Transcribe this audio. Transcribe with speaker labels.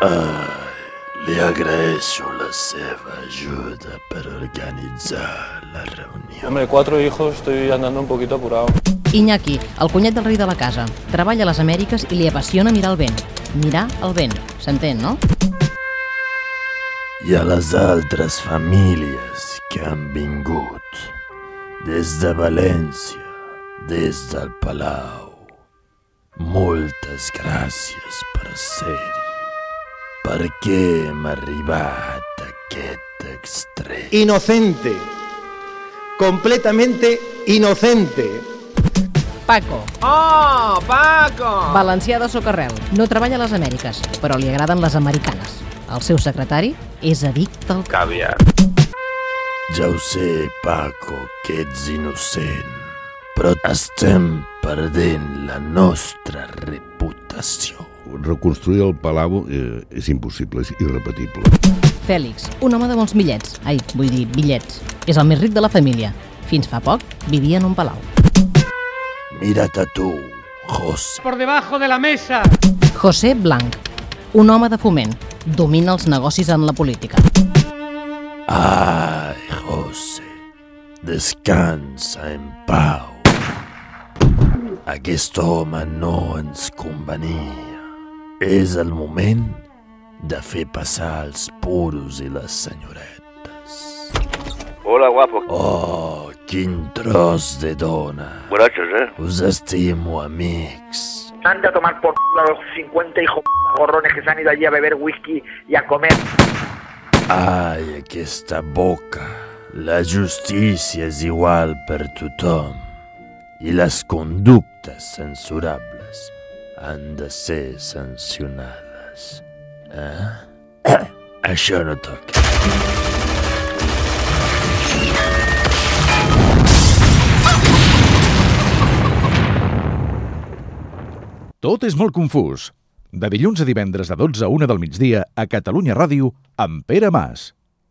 Speaker 1: Li agraeixo la seva ajuda per organitzar la reunió.
Speaker 2: Hombre, cuatro hijos, estoy andando un poquito apurado.
Speaker 3: Iñaki, el cunyat del rei de la casa, treballa a les Amèriques i li apassiona mirar el vent. Mirar el vent, s'entén, no?
Speaker 1: I a les altres famílies que han vingut des de València, des del Palau. Moltes gràcies per ser-hi. Per què hem arribat a aquest extrem?
Speaker 4: Inocente. Completamente inocente.
Speaker 3: Paco.
Speaker 5: Oh, Paco!
Speaker 3: Valencià de socarrel. No treballa a les Amèriques, però li agraden les americanes. El seu secretari és addicte al...
Speaker 5: Caviar.
Speaker 1: Ja ho sé, Paco, que ets innocent, però estem perdent la nostra reputació.
Speaker 6: Reconstruir el Palau eh, és impossible, és irrepetible.
Speaker 3: Fèlix, un home de molts bitllets. Ai, vull dir, bitllets. És el més ric de la família. Fins fa poc vivia en un palau.
Speaker 1: Mira't a tu, José.
Speaker 7: por debajo de la mesa.
Speaker 3: José Blanc, un home de foment. Domina els negocis en la política.
Speaker 1: Ai, José, descansa en pau. Aquest home no ens convenia. És el moment de fer passar els puros i les senyoretes.
Speaker 8: Hola, guapo.
Speaker 1: Oh, quin tros de dona.
Speaker 8: Borrachos, ¿eh?
Speaker 1: Us estimo, amics.
Speaker 9: Anda a tomar por a los 50 hijos gorrones que se han ido allí a beber whisky y a comer.
Speaker 1: Ai, aquesta boca. La justícia és igual per tothom. I les conductes censurables han de ser sancionades. Eh? Això no toca.
Speaker 10: Tot és molt confús. De dilluns a divendres de 12 a 1 del migdia a Catalunya Ràdio amb Pere Mas.